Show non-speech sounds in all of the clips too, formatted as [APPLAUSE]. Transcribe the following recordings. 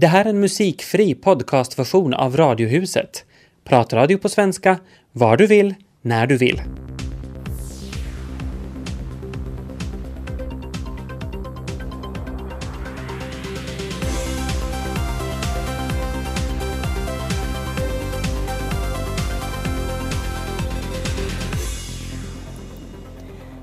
Det här är en musikfri podcastversion av Radiohuset. Pratradio på svenska, var du vill, när du vill.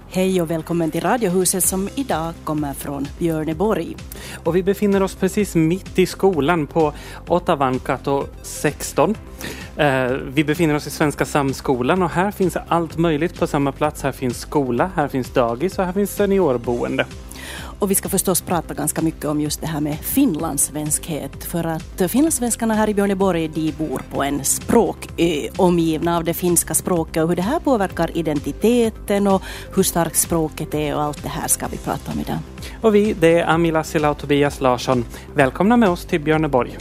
Hej och välkommen till Radiohuset som idag kommer från Björneborg. Och vi befinner oss precis mitt i skolan på Otavankato 16. Eh, vi befinner oss i Svenska Samskolan och här finns allt möjligt på samma plats. Här finns skola, här finns dagis och här finns seniorboende. Och vi ska förstås prata ganska mycket om just det här med finlandssvenskhet. För att finlandssvenskarna här i Björneborg, de bor på en språkö omgivna av det finska språket och hur det här påverkar identiteten och hur starkt språket är och allt det här ska vi prata om idag. Och vi, det är Ami Lassila och Tobias Larsson. Välkomna med oss till Björneborg.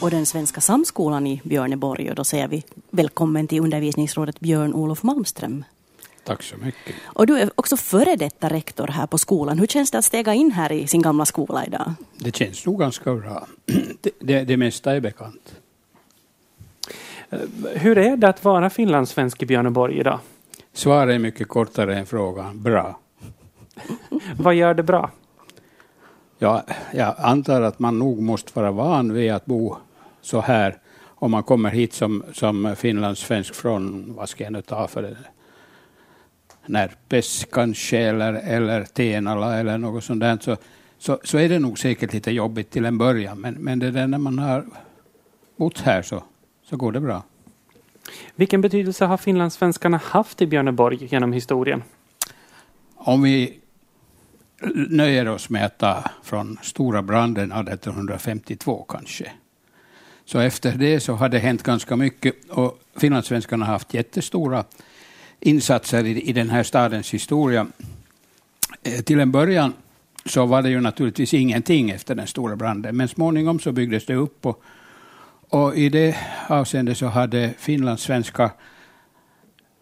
Och den svenska samskolan i Björneborg och då säger vi välkommen till undervisningsrådet Björn-Olof Malmström. Tack så mycket. Och du är också före detta rektor här på skolan. Hur känns det att stega in här i sin gamla skola idag? Det känns nog ganska bra. [CLEARS THROAT] Det, det, det mesta är bekant. Hur är det att vara finlandssvensk i Björneborg idag? Svaret är mycket kortare än frågan. Bra. [LAUGHS] Vad gör det bra? Ja, jag antar att man nog måste vara van vid att bo så här om man kommer hit som, som finlandssvensk från, vad ska jag nu ta för det, Närpes kanske eller, eller Tenala eller något sånt där, så, så, så är det nog säkert lite jobbigt till en början. Men, men det där när man har bott här så, så går det bra. Vilken betydelse har finlandssvenskarna haft i Björneborg genom historien? Om vi nöjer oss med att ta från stora branden 1852 kanske. Så efter det så har det hänt ganska mycket och finlandssvenskarna har haft jättestora insatser i, i den här stadens historia. Eh, till en början så var det ju naturligtvis ingenting efter den stora branden, men småningom så byggdes det upp och, och i det avseendet så hade finlandssvenska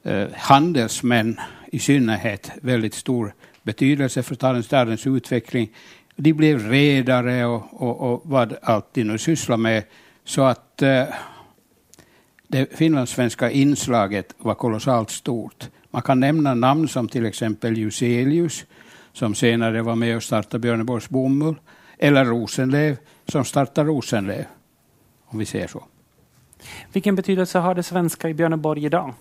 eh, handelsmän i synnerhet väldigt stor betydelse för stadens utveckling. De blev redare och, och, och vad allt de nu sysslar med. Så att eh, det finlandssvenska inslaget var kolossalt stort. Man kan nämna namn som till exempel Juselius, som senare var med och startade Björneborgs bomull, eller Rosenlev, som startade Rosenlev, om vi ser så. Vilken betydelse har det svenska i Björneborg idag?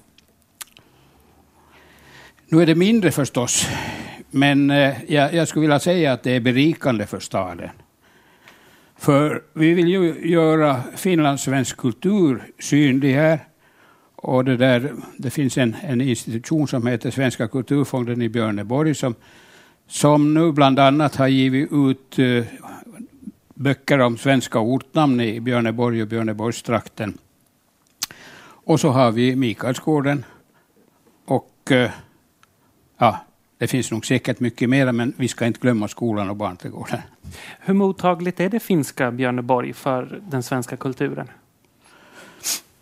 Nu är det mindre förstås, men eh, jag, jag skulle vilja säga att det är berikande för staden. För vi vill ju göra finlandssvensk kultur synlig här. Och det, där, det finns en, en institution som heter Svenska kulturfonden i Björneborg som, som nu bland annat har givit ut uh, böcker om svenska ortnamn i Björneborg och Björneborgstrakten. Och så har vi Mikaelsgården och uh, ja, det finns nog säkert mycket mer, men vi ska inte glömma skolan och barnträdgården. Hur mottagligt är det finska Björneborg för den svenska kulturen?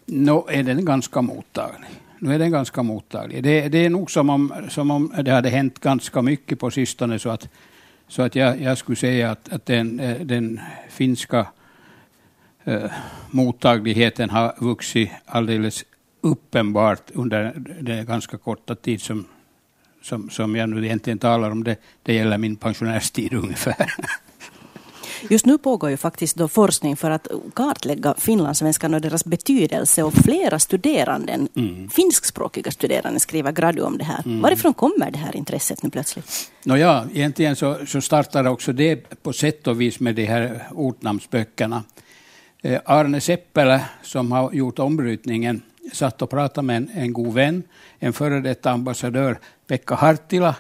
Nu är den ganska mottaglig. Nu är den ganska mottaglig. Det, det, är nog som om, som om det hade hänt ganska mycket på sistone, så att, så att jag, jag skulle säga att, att den, eh, den finska eh, mottagligheten har vuxit alldeles uppenbart under den ganska korta tid som som, som jag nu egentligen talar om, det, det gäller min pensionärstid ungefär. [LAUGHS] Just nu pågår ju faktiskt då forskning för att kartlägga finlandssvenskarna och deras betydelse och flera studeranden, mm. finskspråkiga studerande skriver gradu om det här. Mm. Varifrån kommer det här intresset nu plötsligt? Nåja, egentligen så, så startade också det på sätt och vis med de här ortnamnsböckerna. Eh, Arne Seppälä, som har gjort ombrytningen, satt och pratade med en, en god vän, en före detta ambassadör, Pekka Hartila,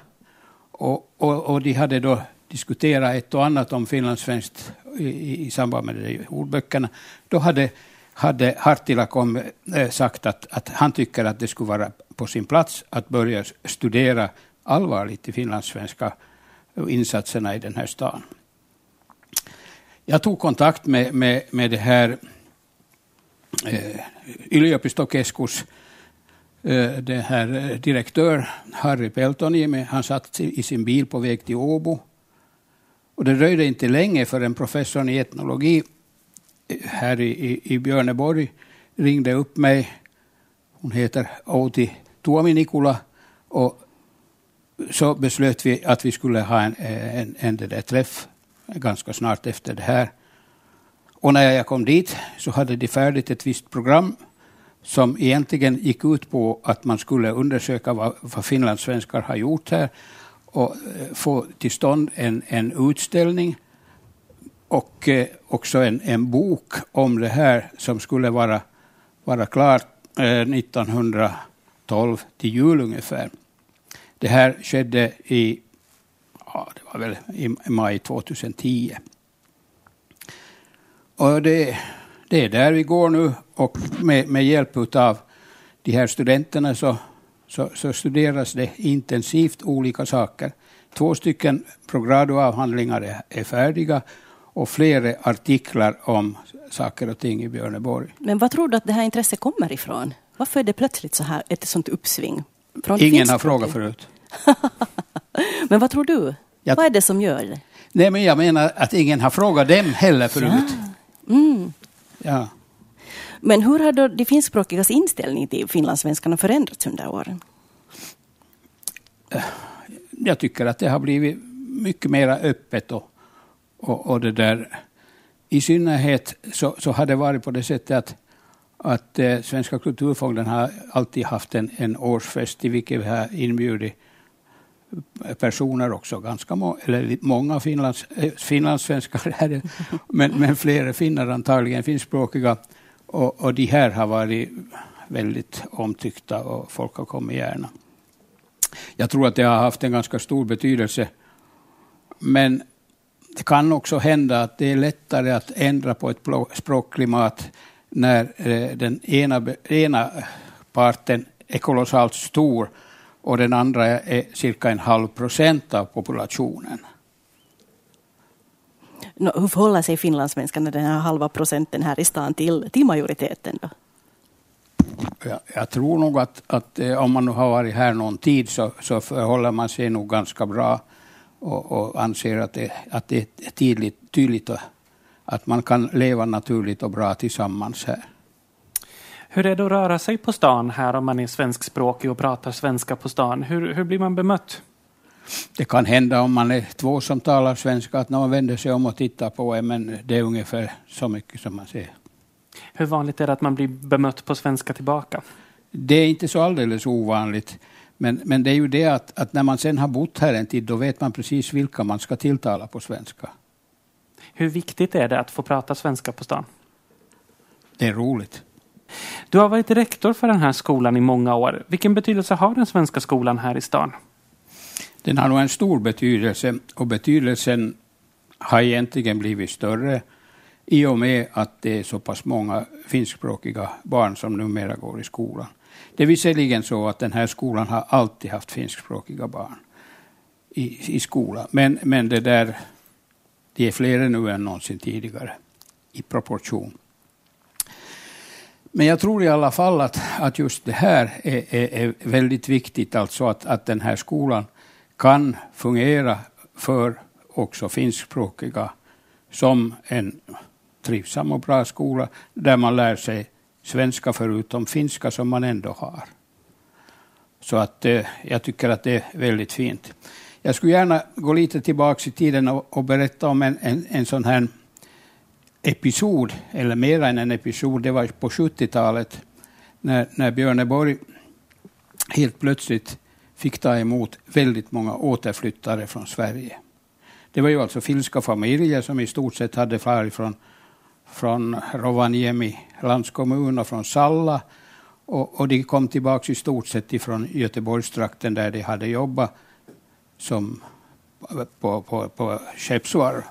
och, och, och de hade då diskuterat ett och annat om finlandssvenskt i, i samband med ordböckerna. Då hade, hade Hartila kom, äh, sagt att, att han tycker att det skulle vara på sin plats att börja studera allvarligt de finlandssvenska insatserna i den här stan. Jag tog kontakt med, med, med det här eh, yliopistokeskus eh, Eh, det här eh, direktör Harry Peltoniemi, han satt i sin bil på väg till Åbo. Och det dröjde inte länge förrän professorn i etnologi eh, här i, i, i Björneborg ringde upp mig. Hon heter Outi Tuominikula och så beslöt vi att vi skulle ha en, en, en där träff ganska snart efter det här. Och när jag kom dit så hade de färdigt ett visst program som egentligen gick ut på att man skulle undersöka vad, vad finlandssvenskar har gjort här och eh, få till stånd en, en utställning och eh, också en, en bok om det här som skulle vara, vara klar eh, 1912 till jul ungefär. Det här skedde i, ja, det var väl i maj 2010. Och det, det är där vi går nu och med, med hjälp av de här studenterna så, så, så, studeras det intensivt olika saker. Två stycken programavhandlingar är, är färdiga och flera artiklar om saker och ting i Björneborg. Men vad tror du att det här intresset kommer ifrån? Varför är det plötsligt så här, ett sånt uppsving? Från Ingen har frågat förut. [LAUGHS] Men vad tror du? Jag... Vad är det som gör det? Nej, men jag menar att ingen har frågat dem heller förut. Ja. Mm. Ja. Men hur har då de finskspråkigas inställning till finlandssvenskarna förändrats under åren? Jag tycker att det har blivit mycket mer öppet och, och, och det där. I synnerhet så, så har det varit på det sättet att, att eh, Svenska kulturfonden har alltid haft en, en årsfest i vilken vi har inbjudit personer också, ganska må eller många finlands, eh, finlandssvenskar [LAUGHS] är men, men flera finnar antagligen finskspråkiga. Och, och de här har varit väldigt omtyckta och folk har kommit gärna. Jag tror att det har haft en ganska stor betydelse. Men det kan också hända att det är lättare att ändra på ett språkklimat när eh, den ena, ena parten är kolossalt stor och den andra är cirka en halv procent av populationen. No, hur förhåller sig finlandssvenskarna, den här halva procenten här i stan, till, till majoriteten? Då? Jag, jag tror nog att, att eh, om man nu har varit här någon tid så, så förhåller man sig nog ganska bra och, och anser att det, att det är tydligt, tydligt att man kan leva naturligt och bra tillsammans här. Hur är det att röra sig på stan här om man är svenskspråkig och pratar svenska på stan? Hur, hur blir man bemött? Det kan hända om man är två som talar svenska att någon vänder sig om och tittar på en, men det är ungefär så mycket som man ser. Hur vanligt är det att man blir bemött på svenska tillbaka? Det är inte så alldeles ovanligt. Men, men det är ju det att, att när man sen har bott här en tid, då vet man precis vilka man ska tilltala på svenska. Hur viktigt är det att få prata svenska på stan? Det är roligt. Du har varit rektor för den här skolan i många år. Vilken betydelse har den svenska skolan här i stan? Den har nog en stor betydelse och betydelsen har egentligen blivit större i och med att det är så pass många finskspråkiga barn som numera går i skolan. Det är visserligen så att den här skolan har alltid haft finskspråkiga barn i, i skolan, men, men det där, det är fler nu än någonsin tidigare i proportion. Men jag tror i alla fall att, att just det här är, är, är väldigt viktigt, alltså att, att den här skolan kan fungera för också finskspråkiga som en trivsam och bra skola där man lär sig svenska förutom finska som man ändå har. Så att eh, jag tycker att det är väldigt fint. Jag skulle gärna gå lite tillbaka i tiden och, och berätta om en, en, en sån här episod, eller mer än en episod, det var på 70-talet när, när Björneborg helt plötsligt fick ta emot väldigt många återflyttare från Sverige. Det var ju alltså finska familjer som i stort sett hade farit från, från Rovaniemi landskommun och från Salla och, och de kom tillbaka i stort sett ifrån Göteborgstrakten där de hade jobbat som på, på, på skeppsvarv.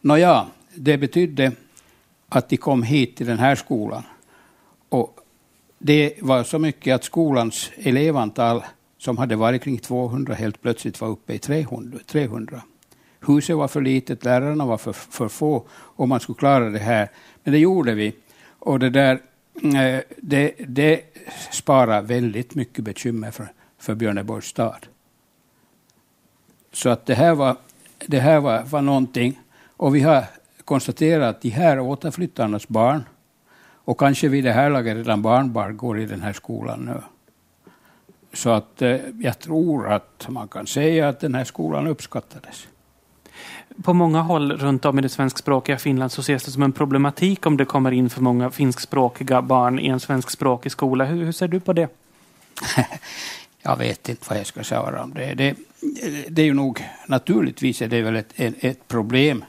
Nåja, det betydde att de kom hit till den här skolan. Och det var så mycket att skolans elevantal som hade varit kring 200 helt plötsligt var uppe i 300. 300. Huset var för litet, lärarna var för, för få och man skulle klara det här. Men det gjorde vi. Och det där eh, det, det sparar väldigt mycket bekymmer för, för Björneborgs stad. Så att det här var det här var, var någonting. Och vi har konstaterat att de här återflyttarnas barn och kanske vid det här laget redan barnbarn går i den här skolan nu. Så att eh, jag tror att man kan säga att den här skolan uppskattades. På många håll runt om i det svenskspråkiga Finland så ses det som en problematik om det kommer in för många finskspråkiga barn i en svenskspråkig skola. Hur, hur ser du på det? [LAUGHS] jag vet inte vad jag ska säga om det. Det, det är ju nog, naturligtvis är det väl ett, ett problem.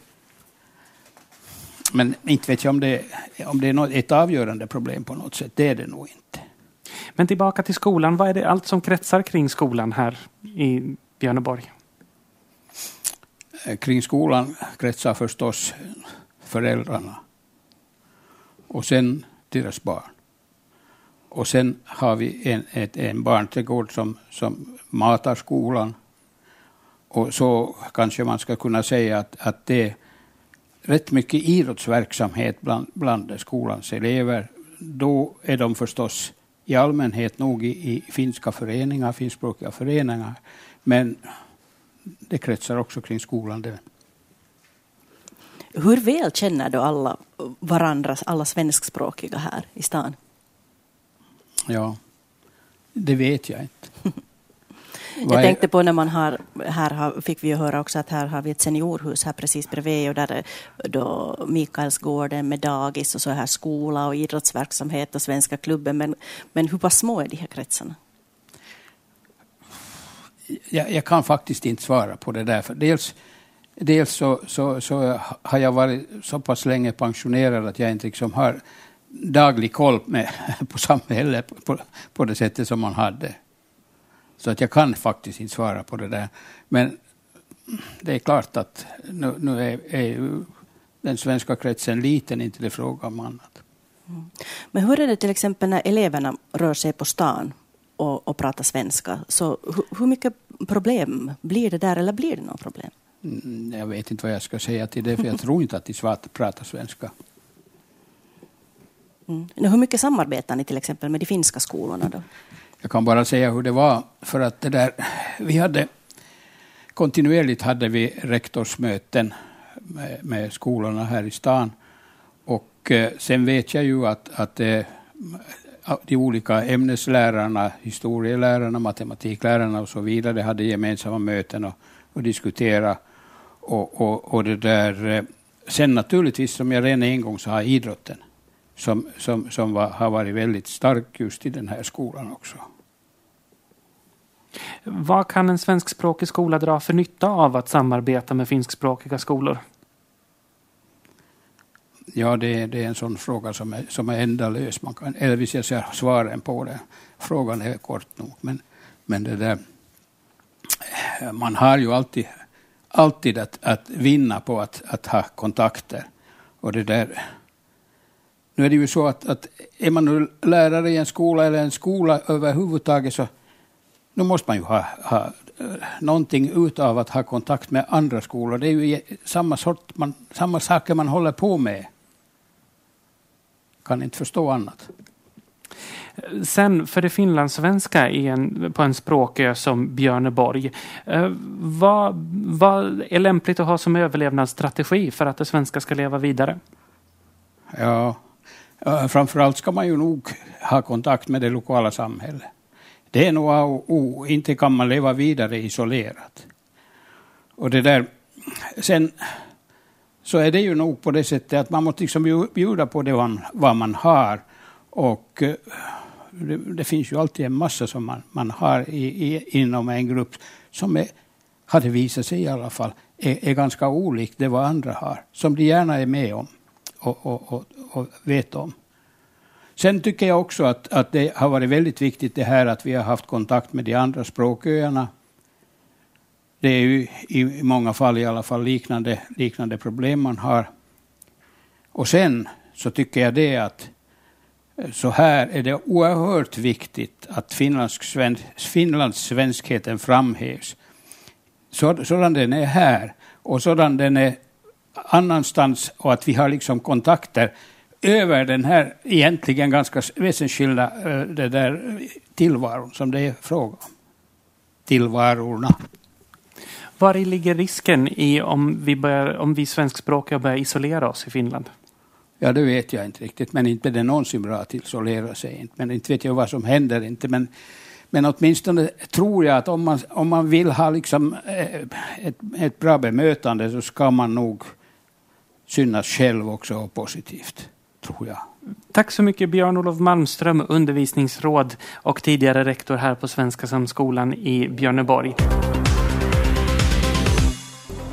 Men inte vet jag om det, om det är något, ett avgörande problem på något sätt. Det är det nog inte. Men tillbaka till skolan. Vad är det allt som kretsar kring skolan här i Björneborg? Eh, kring skolan kretsar förstås föräldrarna. Och sen deras barn. Och sen har vi en, ett, en barnträdgård som, som matar skolan. Och så kanske man ska kunna säga att, att det rätt mycket idrottsverksamhet bland, bland skolans elever. Då är de förstås i allmänhet nog i, i finska föreningar, finskspråkiga föreningar. Men det kretsar också kring skolan. Det. Hur väl känner då alla varandra, alla svenskspråkiga här i stan? Ja, det vet jag inte. [LAUGHS] Jag tänkte på när man har, här har, fick vi ju höra också att här har vi ett seniorhus här precis bredvid och där är då Mikaelsgården med dagis och så här skola och idrottsverksamhet och Svenska klubben. Men, men hur pass små är de här kretsarna? Jag, jag kan faktiskt inte svara på det där. För dels dels så, så, så, har jag varit så pass länge pensionerad att jag inte liksom har daglig koll med, [LAUGHS] på samhället på, på det sättet som man hade. Så att jag kan faktiskt inte svara på det där. Men det är klart att nu, nu är, är den svenska kretsen liten, inte det fråga om annat. Mm. Men hur är det till exempel när eleverna rör sig på stan och, och pratar svenska? Så hur, hur mycket problem blir det där, eller blir det några problem? Mm, jag vet inte vad jag ska säga till det, för jag tror inte att de svarta pratar svenska. Mm. Hur mycket samarbetar ni till exempel med de finska skolorna? Då? Jag kan bara säga hur det var, för att det där, vi hade kontinuerligt hade vi rektorsmöten med, med skolorna här i stan. Och eh, sen vet jag ju att, att eh, de olika ämneslärarna, historielärarna, matematiklärarna och så vidare hade gemensamma möten och, och diskutera. Och, och, och det där, eh, sen naturligtvis, som jag redan en gång sa, idrotten som, som, som var, har varit väldigt stark just i den här skolan också. Vad kan en svenskspråkig skola dra för nytta av att samarbeta med finskspråkiga skolor? Ja, det, det är en sån fråga som är, som är ändalös. Man kan, eller hvis jag ser svaren på det. Frågan är kort nog. Men, men det där, man har ju alltid, alltid att, att vinna på att, att ha kontakter. Och det där, nu är det ju så att, att är man nu lärare i en skola eller en skola överhuvudtaget så nu måste man ju ha, ha eh, någonting utav att ha kontakt med andra skolor. Det är ju samma, sort, man, samma saker man håller på med. Kan inte förstå annat. Sen för det finlandssvenska en, på en språkö som Björneborg. Eh, vad, vad är lämpligt att ha som överlevnadsstrategi för att det svenska ska leva vidare? Ja, framförallt ska man ju nog ha kontakt med det lokala samhället. Det är nog A och O. Inte kan man leva vidare isolerat. Och det där, sen så är det ju nog på det sättet att man måste liksom bjuda på det man, vad man har. Och det, det, finns ju alltid en massa som man, man har i, i, inom en grupp som är, har det visat sig i alla fall, är, är ganska olikt det vad andra har. Som de gärna är med om och, och, och, och vet om. Sen tycker jag också att, att det har varit väldigt viktigt det här att vi har haft kontakt med de andra språköarna. Det är ju i många fall i alla fall liknande, liknande problem man har. Och sen så tycker jag det att eh, så här är det oerhört viktigt att finlandssvenskheten framhävs. Så, sådan den är här och sådan den är annanstans och att vi har liksom kontakter över den här egentligen ganska väsensskilda eh, det där tillvaron som det är fråga om. Tillvarorna. Var ligger risken i om vi, börjar, om vi svenskspråkiga börjar isolera oss i Finland? Ja, det vet jag inte riktigt, men inte är det någonsin bra att isolera sig. Men inte vet jag vad som händer. Inte, men, men åtminstone tror jag att om man, om man vill ha liksom eh, ett, ett bra bemötande så ska man nog synas själv också och positivt, tror jag. Tack så mycket Björn-Olof Malmström, undervisningsråd och tidigare rektor här på Svenska Samskolan i Björneborg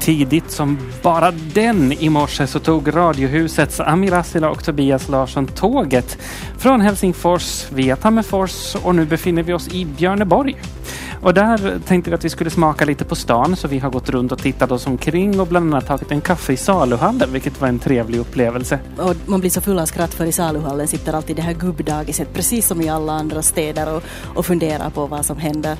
tidigt som bara den i morse så tog Radiohusets Amir Asila och Tobias Larsson tåget från Helsingfors via Tammerfors och nu befinner vi oss i Björneborg. Och där tänkte vi att vi skulle smaka lite på stan så vi har gått runt och tittat oss omkring och bland annat tagit en kaffe i saluhallen vilket var en trevlig upplevelse. Och man blir så full av skratt för i saluhallen sitter alltid det här gubbdagiset precis som i alla andra städer och, och funderar på vad som händer.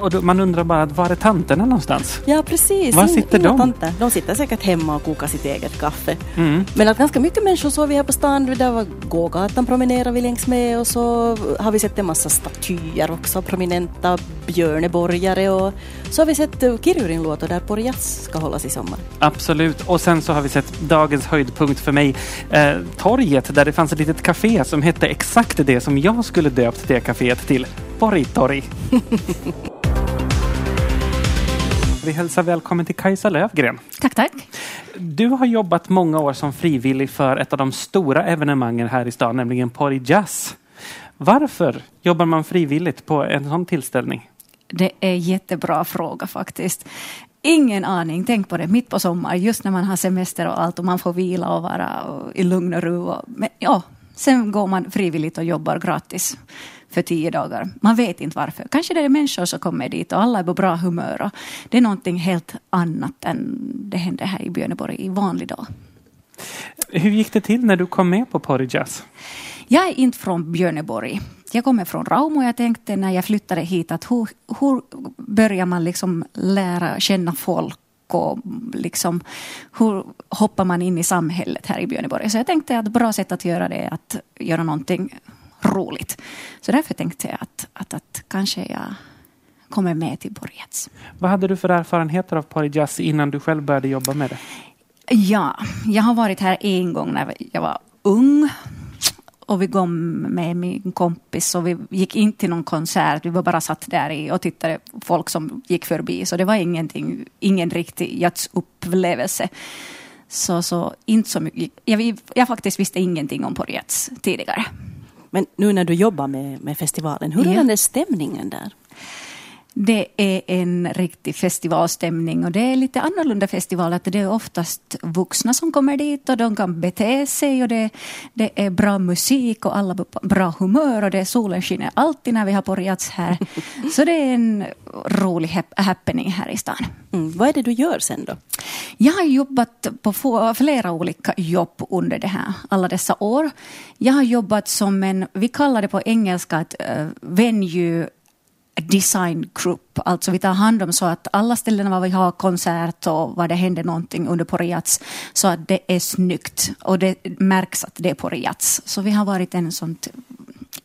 Och då, man undrar bara, var är tanterna någonstans? Ja precis. Var sitter Inga de? Tanter. De sitter säkert hemma och kokar sitt eget kaffe. Mm. Men att ganska mycket människor såg vi här på stan, där var gågatan promenerar vi längs med och så har vi sett en massa statyer också, prominenta björneborgare och så har vi sett Kirurin-låtar där Pori Jazz ska hållas i sommar. Absolut. Och sen så har vi sett dagens höjdpunkt för mig. Eh, torget där det fanns ett litet café som hette exakt det som jag skulle döpt det kaféet till. Poritorg. [LAUGHS] Vi hälsar välkommen till Kajsa Lövgren. Tack, tack. Du har jobbat många år som frivillig för ett av de stora evenemangen här i stan, nämligen Pori Jazz. Varför jobbar man frivilligt på en sån tillställning? Det är en jättebra fråga faktiskt. Ingen aning. Tänk på det, mitt på sommaren, just när man har semester och allt och man får vila och vara i lugn och ro. Men ja, sen går man frivilligt och jobbar gratis för tio dagar. Man vet inte varför. Kanske det är människor som kommer dit och alla är på bra humör. Och det är någonting helt annat än det hände här i Björneborg i vanlig dag. Hur gick det till när du kom med på Porridjas? Jag är inte från Björneborg. Jag kommer från Rauma och jag tänkte när jag flyttade hit att hur, hur börjar man liksom lära känna folk och liksom, hur hoppar man in i samhället här i Björneborg. Så jag tänkte att ett bra sätt att göra det är att göra någonting roligt. Så därför tänkte jag att, att, att kanske jag kommer med till Borgets. Vad hade du för erfarenheter av Porridjas innan du själv började jobba med det? Ja, jag har varit här en gång när jag var ung. Och vi kom med min kompis och vi gick in till någon konsert. Vi var bara satt där och tittade på folk som gick förbi. Så det var ingenting, ingen riktig jazzupplevelse. Så, så inte så mycket. Jag, jag faktiskt visste ingenting om Porjats tidigare. Men nu när du jobbar med, med festivalen, hur ja. är stämningen där? Det är en riktig festivalstämning och det är lite annorlunda festival. Att det är oftast vuxna som kommer dit och de kan bete sig och det, det är bra musik och alla bra humör och det är solen skiner alltid när vi har porjats här. [LAUGHS] Så det är en rolig happening här i stan. Mm. Vad är det du gör sen då? Jag har jobbat på flera olika jobb under det här, alla dessa år. Jag har jobbat som en, vi kallar det på engelska ett uh, venue design group. Alltså vi tar hand om så att alla ställen var vi har konsert och var det händer någonting under Poriats så att det är snyggt och det märks att det är Poriats. Så vi har varit en sån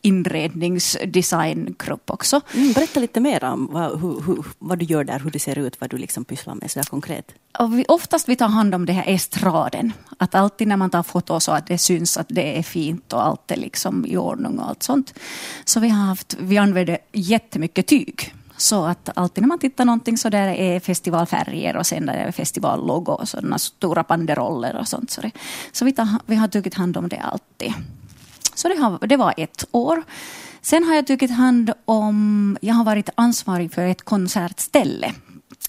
inredningsdesigngrupp också. Mm, berätta lite mer om vad, hur, hur, vad du gör där, hur det ser ut, vad du liksom pysslar med så konkret. Och vi, oftast vi tar hand om det här estraden. Att alltid när man tar foto så att det syns att det är fint och allt är liksom i ordning och allt sånt. Så vi har haft, vi använder jättemycket tyg. Så att alltid när man tittar någonting så där är festivalfärger och sen är det festivallogo och sådana stora banderoller och sånt. Så, det, så vi, tar, vi har tagit hand om det alltid. Så det, har, det var ett år. Sen har jag tagit hand om, jag har varit ansvarig för ett konsertställe.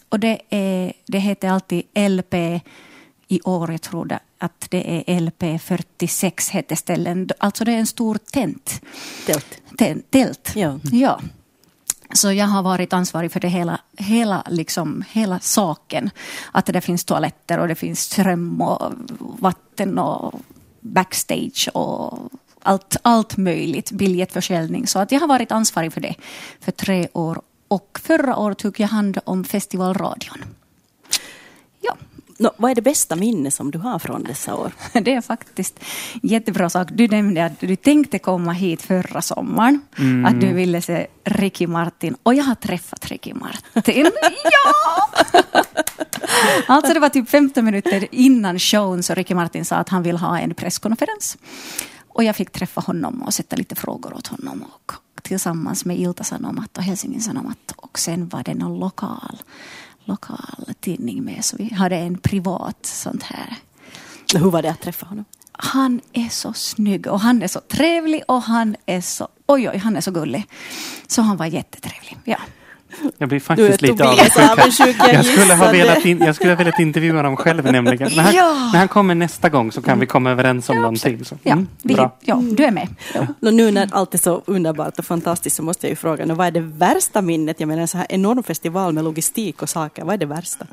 Och det, är, det heter alltid LP i år, jag tror det, att det är LP 46 heter ställen. Alltså det är en stor tent. Tält. Tent, tält. Ja. ja. Så jag har varit ansvarig för det hela, hela, liksom, hela saken. Att det finns toaletter och det finns ström och vatten och backstage och allt, allt möjligt, biljettförsäljning. Så att jag har varit ansvarig för det för tre år. Och förra året tog jag hand om festivalradion. Ja. Nå, vad är det bästa minne som du har från dessa år? [LAUGHS] Det är faktiskt jättebra sak. Du nämnde att du tänkte komma hit förra sommaren. Mm. Att du ville se Ricky Martin. Och jag har träffat Ricky Martin. [LAUGHS] ja! alltså det var typ 15 minuter innan showen så Ricky Martin sa att han vill ha en presskonferens. Och jag fick träffa honom och sätta lite frågor åt honom. Och tillsammans med Ilta Sanomat och Helsingin Sanomat. Och sen var det någon lokal, lokal tidning med. Så vi hade en privat sånt här. Hur var det att träffa honom? Han är så snygg och han är så trevlig och han är så, oj oj, han är så gullig. Så han var jättetrevlig. Ja. Jag blir faktiskt lite avundsjuk. avundsjuk, jag Jag skulle, ha velat in, jag skulle ha velat intervjua honom själv nämligen. När han, Ja. när han kommer nästa gång så kan vi komma överens om någonting. Så. Ja, Mm, vi, bra. ja, du är med. Jo. Nå, nu när allt är så underbart och fantastiskt så måste jag ju fråga, vad är det värsta minnet? Jag menar en så här enorm festival med logistik och saker, vad är det värsta?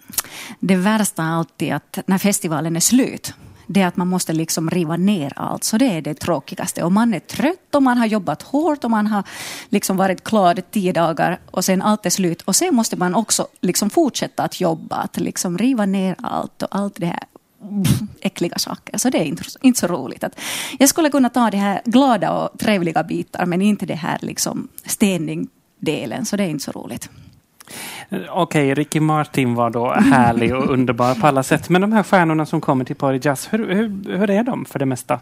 Det värsta är alltid att när festivalen är slut, det är att man måste liksom riva ner allt. Så det är det tråkigaste. Och man är trött och man har jobbat hårt och man har liksom varit klar tio dagar och sen allt är slut. Och sen måste man också liksom fortsätta att jobba, att liksom riva ner allt och allt det här [LAUGHS] äckliga saker. Så det är inte, inte så roligt. Att jag skulle kunna ta det här glada och trevliga bitar men inte det här liksom städning-delen. Så det är inte så roligt. Okej, Ricky Martin var då härlig och underbar på alla sätt. Men de här stjärnorna som kommer till Paris Jazz, hur, hur, hur är de för det mesta?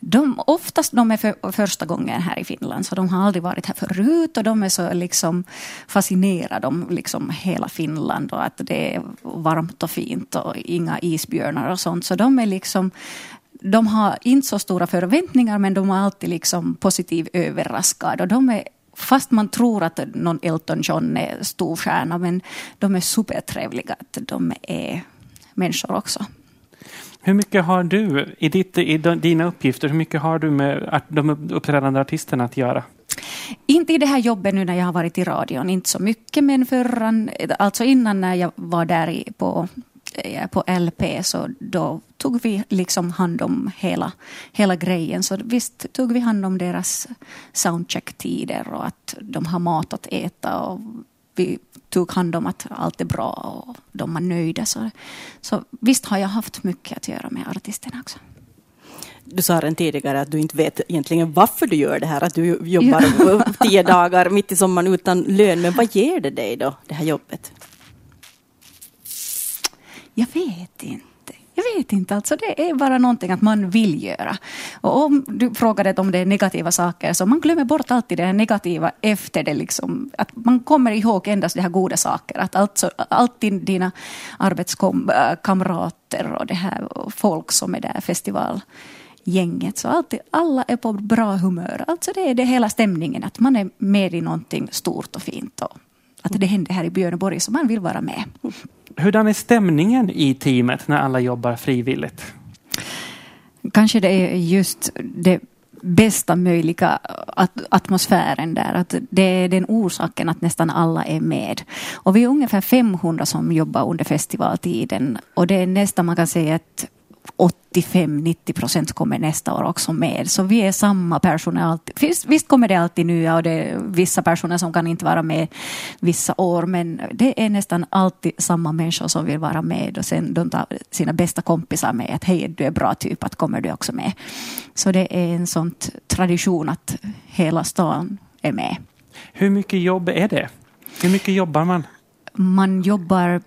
De, oftast de är för, första gången här i Finland, så de har aldrig varit här förut och de är så liksom fascinerade om liksom hela Finland och att det är varmt och fint och inga isbjörnar och sånt. Så de är liksom de har inte så stora förväntningar men de är alltid liksom positivt överraskade. Och de är, fast man tror att någon Elton John är storstjärna men de är supertrevliga. Att de är människor också. Hur mycket har du i, ditt, i dina uppgifter, hur mycket har du med de uppträdande artisterna att göra? Inte i det här jobbet nu när jag har varit i radion, inte så mycket, men förran, alltså innan när jag var där på, på LP så då tog vi liksom hand om hela, hela grejen. Så visst tog vi hand om deras soundcheck-tider och att de har mat att äta och vi tog hand om att allt är bra och de var nöjda. Så, så visst har jag haft mycket att göra med artisterna också. Du sa redan tidigare att du inte vet egentligen varför du gör det här, att du [LAUGHS] jobbar tio dagar mitt i sommaren utan lön. Men vad ger det dig då, det här jobbet? Jag vet inte. Jag vet inte, alltså det är bara någonting att man vill göra. Och om du frågade om det är negativa saker, så man glömmer bort alltid det negativa efter det. Liksom, att man kommer ihåg endast de här goda sakerna. Att alltså, alltid dina arbetskamrater och det här och folk som är där, festivalgänget. Så alltid, alla är på bra humör. Alltså det är det hela stämningen, att man är med i någonting stort och fint. Och att det händer här i Björneborg, så man vill vara med. Hurdan är stämningen i teamet när alla jobbar frivilligt? Kanske det är just det bästa möjliga at atmosfären där. Att det är den orsaken att nästan alla är med. Och vi är ungefär 500 som jobbar under festivaltiden. Och det är nästan, man kan säga att 85-90 procent kommer nästa år också med. Så vi är samma. Visst, visst kommer det alltid nya och det är vissa personer som kan inte vara med vissa år. Men det är nästan alltid samma människor som vill vara med. Och sen de tar sina bästa kompisar med. Att hej, du är bra typ, att kommer du också med. Så det är en sån tradition att hela stan är med. Hur mycket jobb är det? Hur mycket jobbar man? Man jobbar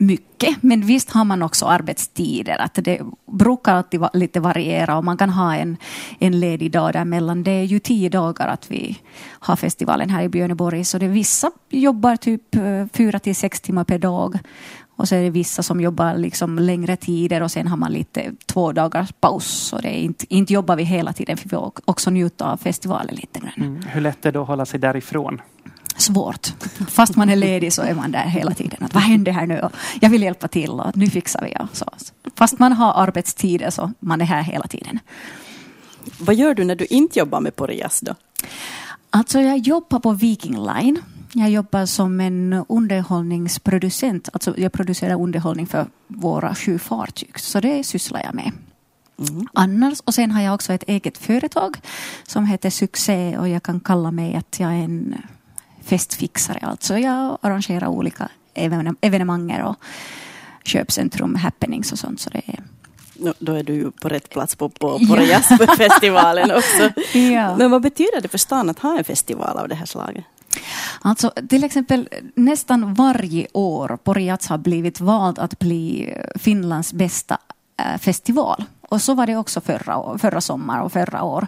mycket. Men visst har man också arbetstider. Att det brukar alltid lite variera och man kan ha en, en ledig dag däremellan. Det är ju tio dagar att vi har festivalen här i Björneborg. Så det är vissa jobbar typ eh, fyra till sex timmar per dag. Och så är det vissa som jobbar liksom längre tider och sen har man lite två dagars paus. Så det är inte, inte jobbar vi hela tiden för vi också njuta av festivalen lite grann Mm. Hur lätt är det att hålla sig därifrån? Svårt. Fast man är ledig så är man där hela tiden. Att, vad händer här nu? Och jag vill hjälpa till och nu fixar vi. Och så. Fast man har arbetstider så man är här hela tiden. Vad gör du när du inte jobbar med Porias då? Alltså jag jobbar på Viking Line. Jag jobbar som en underhållningsproducent. Alltså jag producerar underhållning för våra sju fartyg. Så det sysslar jag med. Annars, och sen har jag också ett eget företag som heter Succé och jag kan kalla mig att jag är en festfixare. Alltså jag arrangerar olika even- evenemang och köpcentrum, happenings och sånt. Så det är... No, då är du ju på rätt plats på, på, på ja. jazzfestivalen också. [LAUGHS] ja. Men vad betyder det för stan att ha en festival av det här slaget? Alltså till exempel nästan varje år Porjats har blivit vald att bli Finlands bästa eh, festival. Och så var det också förra, förra sommar och förra år.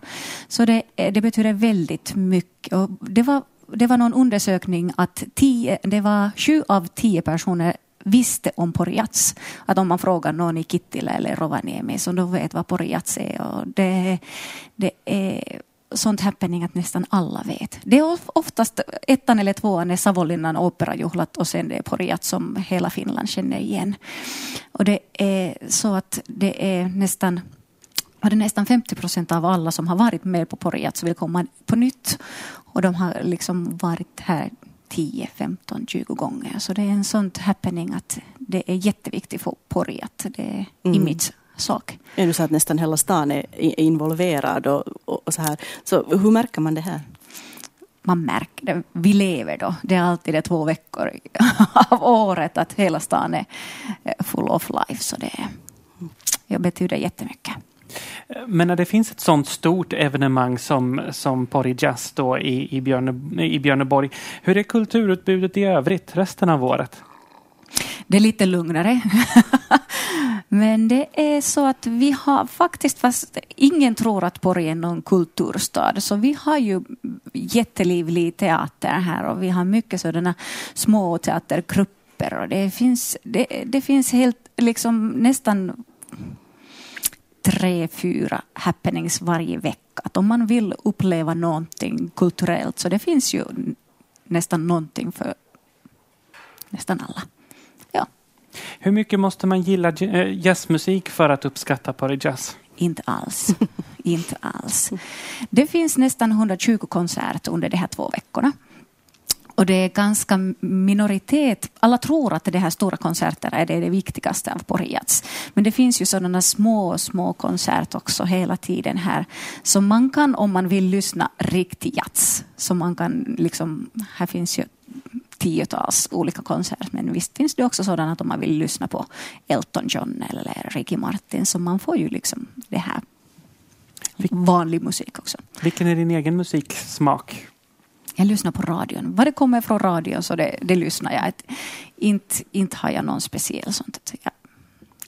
Så det, det betyder väldigt mycket. Och det, var, det var någon undersökning att tio, det var sju av tio personer visste om Porjats. Att om man frågar någon i Kittila eller Rovaniemi så de vet vad Porjats är. Och det, det är sånt happening att nästan alla vet. Det är oftast ettan eller tvåan är Savonlinnan operajuhlat och sen det är porjats som hela Finland känner igen. Och det är så att det är nästan var det nästan 50 procent av alla som har varit med på Porjat vill komma på nytt. Och de har liksom varit här 10, 15, 20 gånger. Så det är en sån happening att det är jätteviktigt för Porjat. Det är mm. image sak. Är det så att nästan hela stan är involverad och, och, så här. Så hur märker man det här? man märker det. Vi lever då. Det är alltid det två veckor [LAUGHS] av året att hela stan är full of life. Så det, det betyder jättemycket. Men när det finns ett sånt stort evenemang som, som Porri Jazz då i, i, Björne, i Björneborg. Hur är kulturutbudet i övrigt resten av året? Det är lite lugnare. [LAUGHS] Men det är så att vi har faktiskt, fast ingen tror att Borg är någon kulturstad, så vi har ju jättelivlig teater här och vi har mycket sådana små teatergrupper och det finns, det, det finns helt, liksom nästan tre, fyra happenings varje vecka. Att om man vill uppleva någonting kulturellt så det finns ju nästan någonting för nästan alla. Hur mycket måste man gilla eh, jazzmusik för att uppskatta Party Jazz? Inte alls. [LAUGHS] Inte alls. Det finns nästan 120 konserter under de här två veckorna. Och det är ganska minoritet. Alla tror att de här stora konserterna är det, det viktigaste av Porjats. Men det finns ju sådana små, små konserter också hela tiden här. Så man kan, om man vill lyssna riktigt jazz, så man kan liksom, här finns ju tiotals olika konserter. Men visst finns det också sådana att om man vill lyssna på Elton John eller Ricky Martin så man får ju liksom det här vanlig musik också. Vilken är din egen musiksmak? Jag lyssnar på radion. Vad det kommer från radion så det, det lyssnar jag. Inte, inte har jag någon speciell sånt. Ja.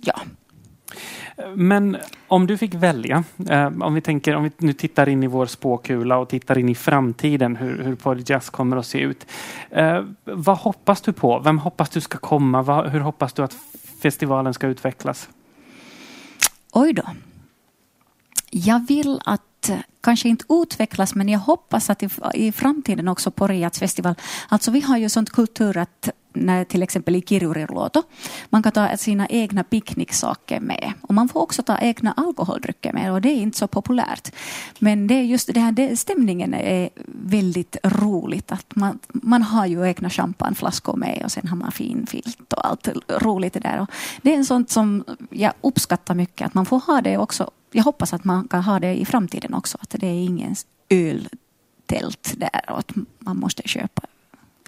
ja. Men om du fick välja, eh, om vi tänker, om vi nu tittar in i vår spåkula och tittar in i framtiden hur, hur Polyjazz kommer att se ut. Eh, vad hoppas du på? Vem hoppas du ska komma? Hur hoppas du att festivalen ska utvecklas? Oj då. Jag vill att kanske inte utvecklas, men jag hoppas att i, i framtiden också på Riats festival, alltså vi har ju sånt kultur att när till exempel i Kirjuriluoto. Man kan ta sina egna picknicksaker med och man får också ta egna alkoholdrycker med och det är inte så populärt. Men det är just det här, det, stämningen är väldigt roligt att man, man har ju egna champagneflaskor med och sen har man fin filt och allt roligt det där. Och det är en sånt som jag uppskattar mycket att man får ha det också. Jag hoppas att man kan ha det i framtiden också, att det är ingen öltält där och att man måste köpa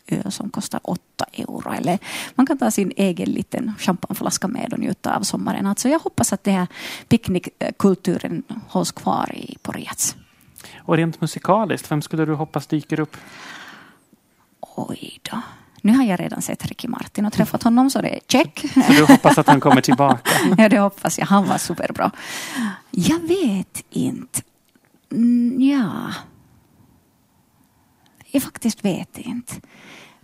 öl som kostar 8 euro. Eller man kan ta sin egen liten champagneflaska med och njuta av sommaren. Alltså jag hoppas att den här picknickkulturen hålls kvar i Porjats. Och rent musikaliskt, vem skulle du hoppas dyker upp? Oj då. Nu har jag redan sett Ricky Martin och träffat honom så det är check. Så du hoppas att han kommer tillbaka? [LAUGHS] ja, det hoppas jag. Han var superbra. Jag vet inte. Mm, ja. Jag faktiskt vet inte.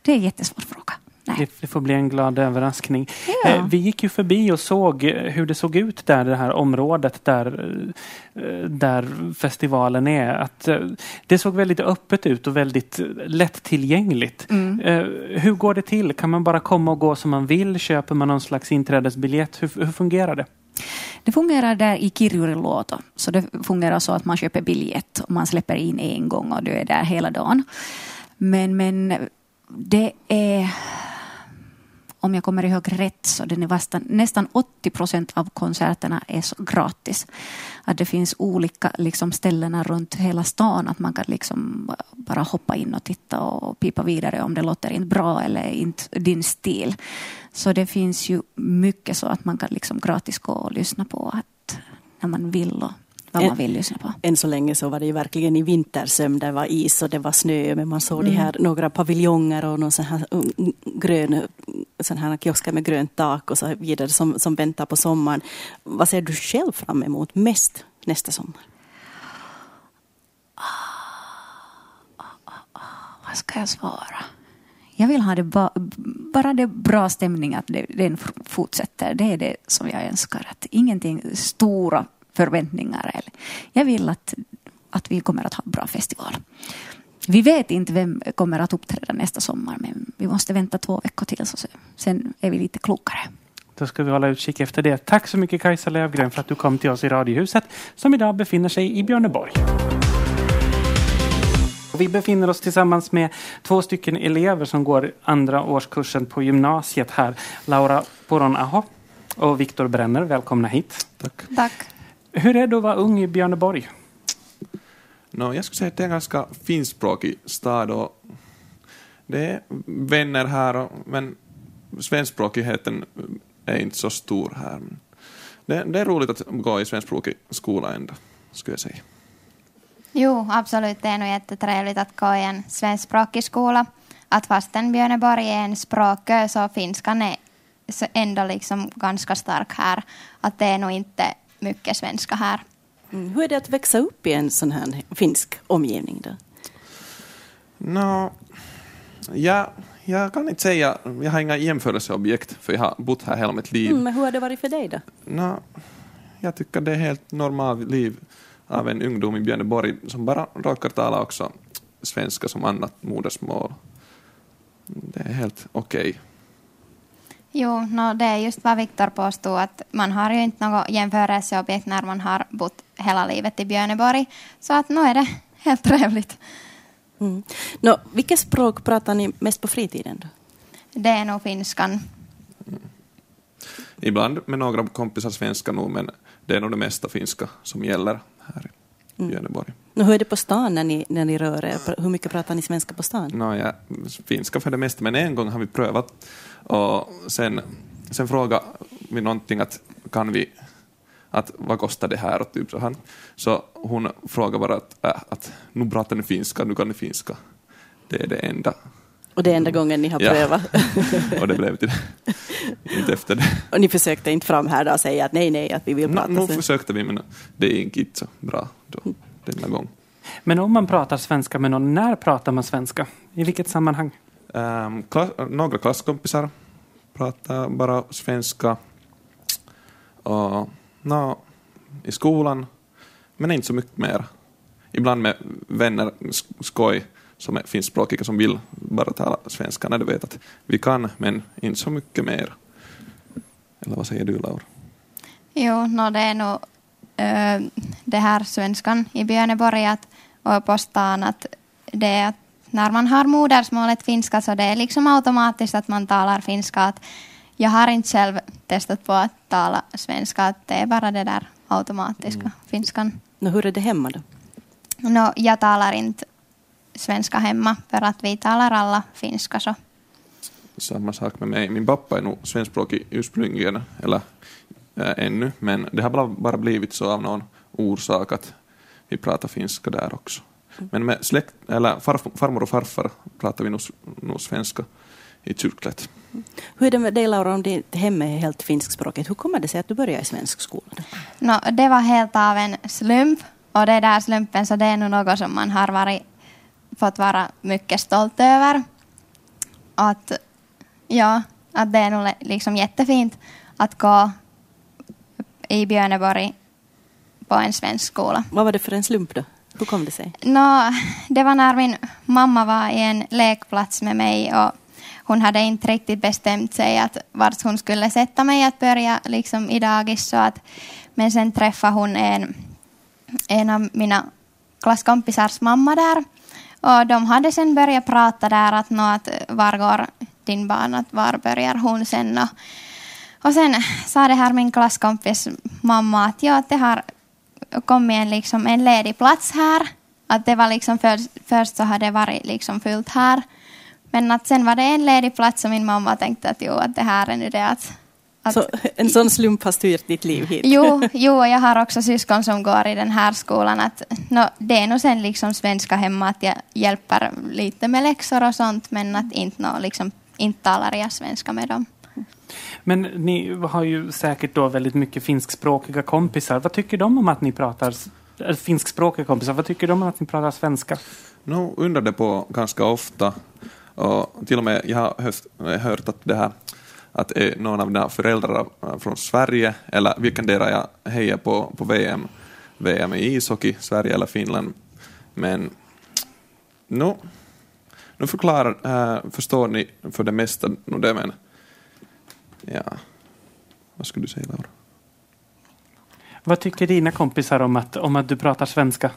Det är en jättesvår fråga. Nej. Det får bli en glad överraskning. Ja. Eh, vi gick ju förbi och såg eh, hur det såg ut där, det här området där, eh, där festivalen är. Att det såg väldigt öppet ut och väldigt lättillgängligt. Mm. Hur går det till? Kan man bara komma och gå som man vill? Köper man någon slags inträdesbiljett? Hur, hur fungerar det? Det fungerar där i Kirjuriluoto. Så det fungerar så att man köper biljett och man släpper in en gång och du är där hela dagen. Men, men det är om jag kommer ihåg rätt, så den är nästan, nästan 80 procent av konserterna är så gratis. Att det finns olika liksom, ställen runt hela stan, att man kan liksom bara hoppa in och titta och pipa vidare om det låter inte bra eller inte din stil. Så det finns ju mycket så att man kan liksom gratis gå och lyssna på att, när man vill och vad man vill lyssna på. Än så länge så var det ju verkligen i vintersömn. Det var is och det var snö. Men man såg mm. de här några paviljonger och någon sån här grön sån här kiosker med grönt tak och så vidare som, som väntar på sommaren. Vad ser du själv fram emot mest nästa sommar? vad ska jag svara? Jag vill ha det ba, bara det bra stämning, att det, den fortsätter. Det är det som jag önskar. Att ingenting stora förväntningar. Jag vill att, att vi kommer att ha en bra festival. Vi vet inte vem kommer att uppträda nästa sommar men vi måste vänta två veckor till så sen är vi lite klokare. Då ska vi hålla utkik efter det. Tack så mycket Kajsa Lövgren för att du kom till oss i Radiohuset som idag befinner sig i Björneborg. Vi befinner oss tillsammans med två stycken elever som går andra årskursen på gymnasiet här. Laura Poron-Aho och Viktor Brenner, välkomna hit. Tack. Tack. Hur är det att vara ung i Björneborg? No, jag skulle säga att det är en ganska finspråkig stad och det är vänner här, och, men svenskspråkigheten är inte så stor här. Det, det är roligt att gå i svenskspråkig skola ändå, skulle jag säga. Jo, absolut. Det är nog jättetrevligt att gå i en svenskspråkig skola. Att fastän Björneborg är en språkö så finskan är ändå liksom ganska stark här. Att det är nog inte mycket svenska här. Mm. Hur är det att växa upp i en sån här finsk omgivning? Då? No, jag, jag kan inte säga, jag har inga jämförelseobjekt för jag har bott här hela mitt liv. Mm, men hur har det varit för dig då? No, jag tycker det är helt normalt liv av en ungdom i Björneborg som bara råkar tala också svenska som annat modersmål. Det är helt okej. Okay. Jo, no, det är just vad Viktor påstod, att man har ju inte något jämförelseobjekt när man har bott hela livet i Björneborg. Så att nu är det [LAUGHS] helt trevligt. Mm. No, vilket språk pratar ni mest på fritiden? Då? Det är nog finskan. Mm. Ibland med några kompisar svenska nog, men det är nog det mesta finska som gäller här i mm. Björneborg. No, hur är det på stan när ni, när ni rör er? Hur mycket pratar ni svenska på stan? No, ja, finska för det mesta, men en gång har vi prövat och sen, sen frågade vi någonting att kan vi att vad kostar det här? Och typ så, han, så hon frågade bara att, äh, att nu pratar ni finska, nu kan ni finska. Det är det enda. Och det är enda gången ni har ja. prövat? [LAUGHS] och det blev till, inte efter det. Och ni försökte inte framhärda och säga att nej, nej, att vi vill prata? No, nu försökte vi, men det gick inte så bra då, denna gång. Men om man pratar svenska med någon, när pratar man svenska? I vilket sammanhang? Um, klass, några klasskompisar pratar bara svenska. Och, no, I skolan, men inte så mycket mer. Ibland med vänner, skoj, som är finskspråkiga som vill bara tala svenska när de vet att vi kan, men inte så mycket mer. Eller vad säger du, Laura? Jo, no, det är nog äh, det här svenskan i Björneborg att, och på stan att det är att när man har modersmålet finska så det är liksom automatiskt att man talar finska. Att jag har inte själv testat på att tala svenska, att det är bara det där automatiska mm. finskan. No, hur är det hemma då? No, jag talar inte svenska hemma för att vi talar alla finska. Så. Samma sak med mig. Min pappa är nog svenskspråkig ursprungligen, eller äh, ännu, men det har bara blivit så av någon orsak att vi pratar finska där också. Men med släkt, eller farmor och farfar pratar vi nog, nog svenska i kyrklet. Hur är det med dig Laura, om ditt hem är helt finskspråkigt? Hur kommer det sig att du började i svensk skola? No, det var helt av en slump och det där slumpen så det är nog något som man har varit, fått vara mycket stolt över. Att, ja, att det är nog liksom jättefint att gå i Björneborg på en svensk skola. Vad var det för en slump då? Hur kom det sig? No, det var när min mamma var i en lekplats med mig och hon hade inte riktigt bestämt sig att vart hon skulle sätta mig att börja liksom i dagis. Så att, men sen träffade hon en, en av mina klasskompisars mamma där. Och de hade sen börjat prata där att, nå, att eh, var går din barn att var börjar hon sen? Och, och sen sa det här min klasskompis mamma att ja, det har kommit en, liksom, en ledig plats här. Att det var liksom för, först så hade det varit liksom fullt här. Men att sen var det en ledig plats och min mamma tänkte att jo, att det här är nu det att att, så en sån slump har styrt ditt liv hit? Jo, jo, jag har också syskon som går i den här skolan. Att, no, det är nog sen liksom svenska hemma att jag hjälper lite med läxor och sånt men att inte, no, liksom, inte talar jag svenska med dem. Men ni har ju säkert då väldigt mycket finskspråkiga kompisar. Vad tycker de om att ni pratar finskspråkiga kompisar? Vad tycker de om att ni pratar svenska? No, undrar det på ganska ofta. Och till och med jag har hört att det här att är någon av dina föräldrar eh, från Sverige eller vilken del jag hejar på på VM, VM i ishockey, Sverige eller Finland. Men no, nu förklarar, äh, förstår ni för det mesta nu det men ja, vad skulle du säga Laura? Vad tycker dina kompisar om att, om att du pratar svenska?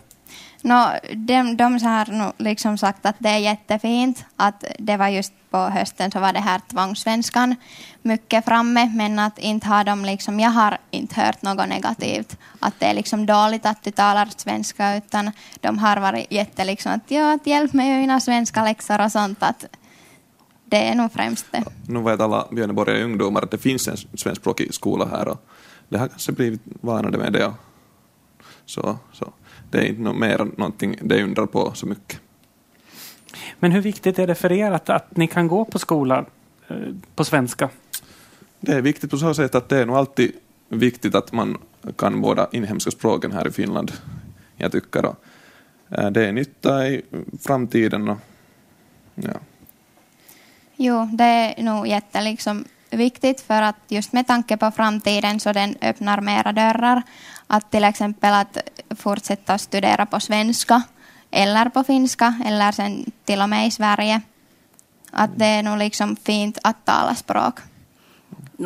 No, de, de har nog liksom sagt att det är jättefint. Att det var just på hösten så var det här tvångssvenskan mycket framme. Men att inte har de liksom, jag har inte hört något negativt. Att det är liksom dåligt att du talar svenska. Utan de har varit jätte liksom att ja, att hjälp mig med mina svenska läxor och sånt. Att det är nog främst det. Nu vet alla Björneborgare ungdomar att det finns en svenskspråkig skola här. Och det har kanske blivit vanade med det. Så, så det är inte något mer någonting det undrar på så mycket. Men hur viktigt är det för er att, att ni kan gå på skolan eh, på svenska? Det är viktigt på så sätt att det är nog alltid viktigt att man kan båda inhemska språken här i Finland. Jag tycker då. Eh, det är nytta i framtiden. Och, ja. Jo, det är nog jätte liksom viktigt för att just med tanke på framtiden så den öppnar mera dörrar. Att till exempel att fortsätta studera på svenska eller på finska eller sen till och med i Sverige. Att det är nog liksom fint att tala språk.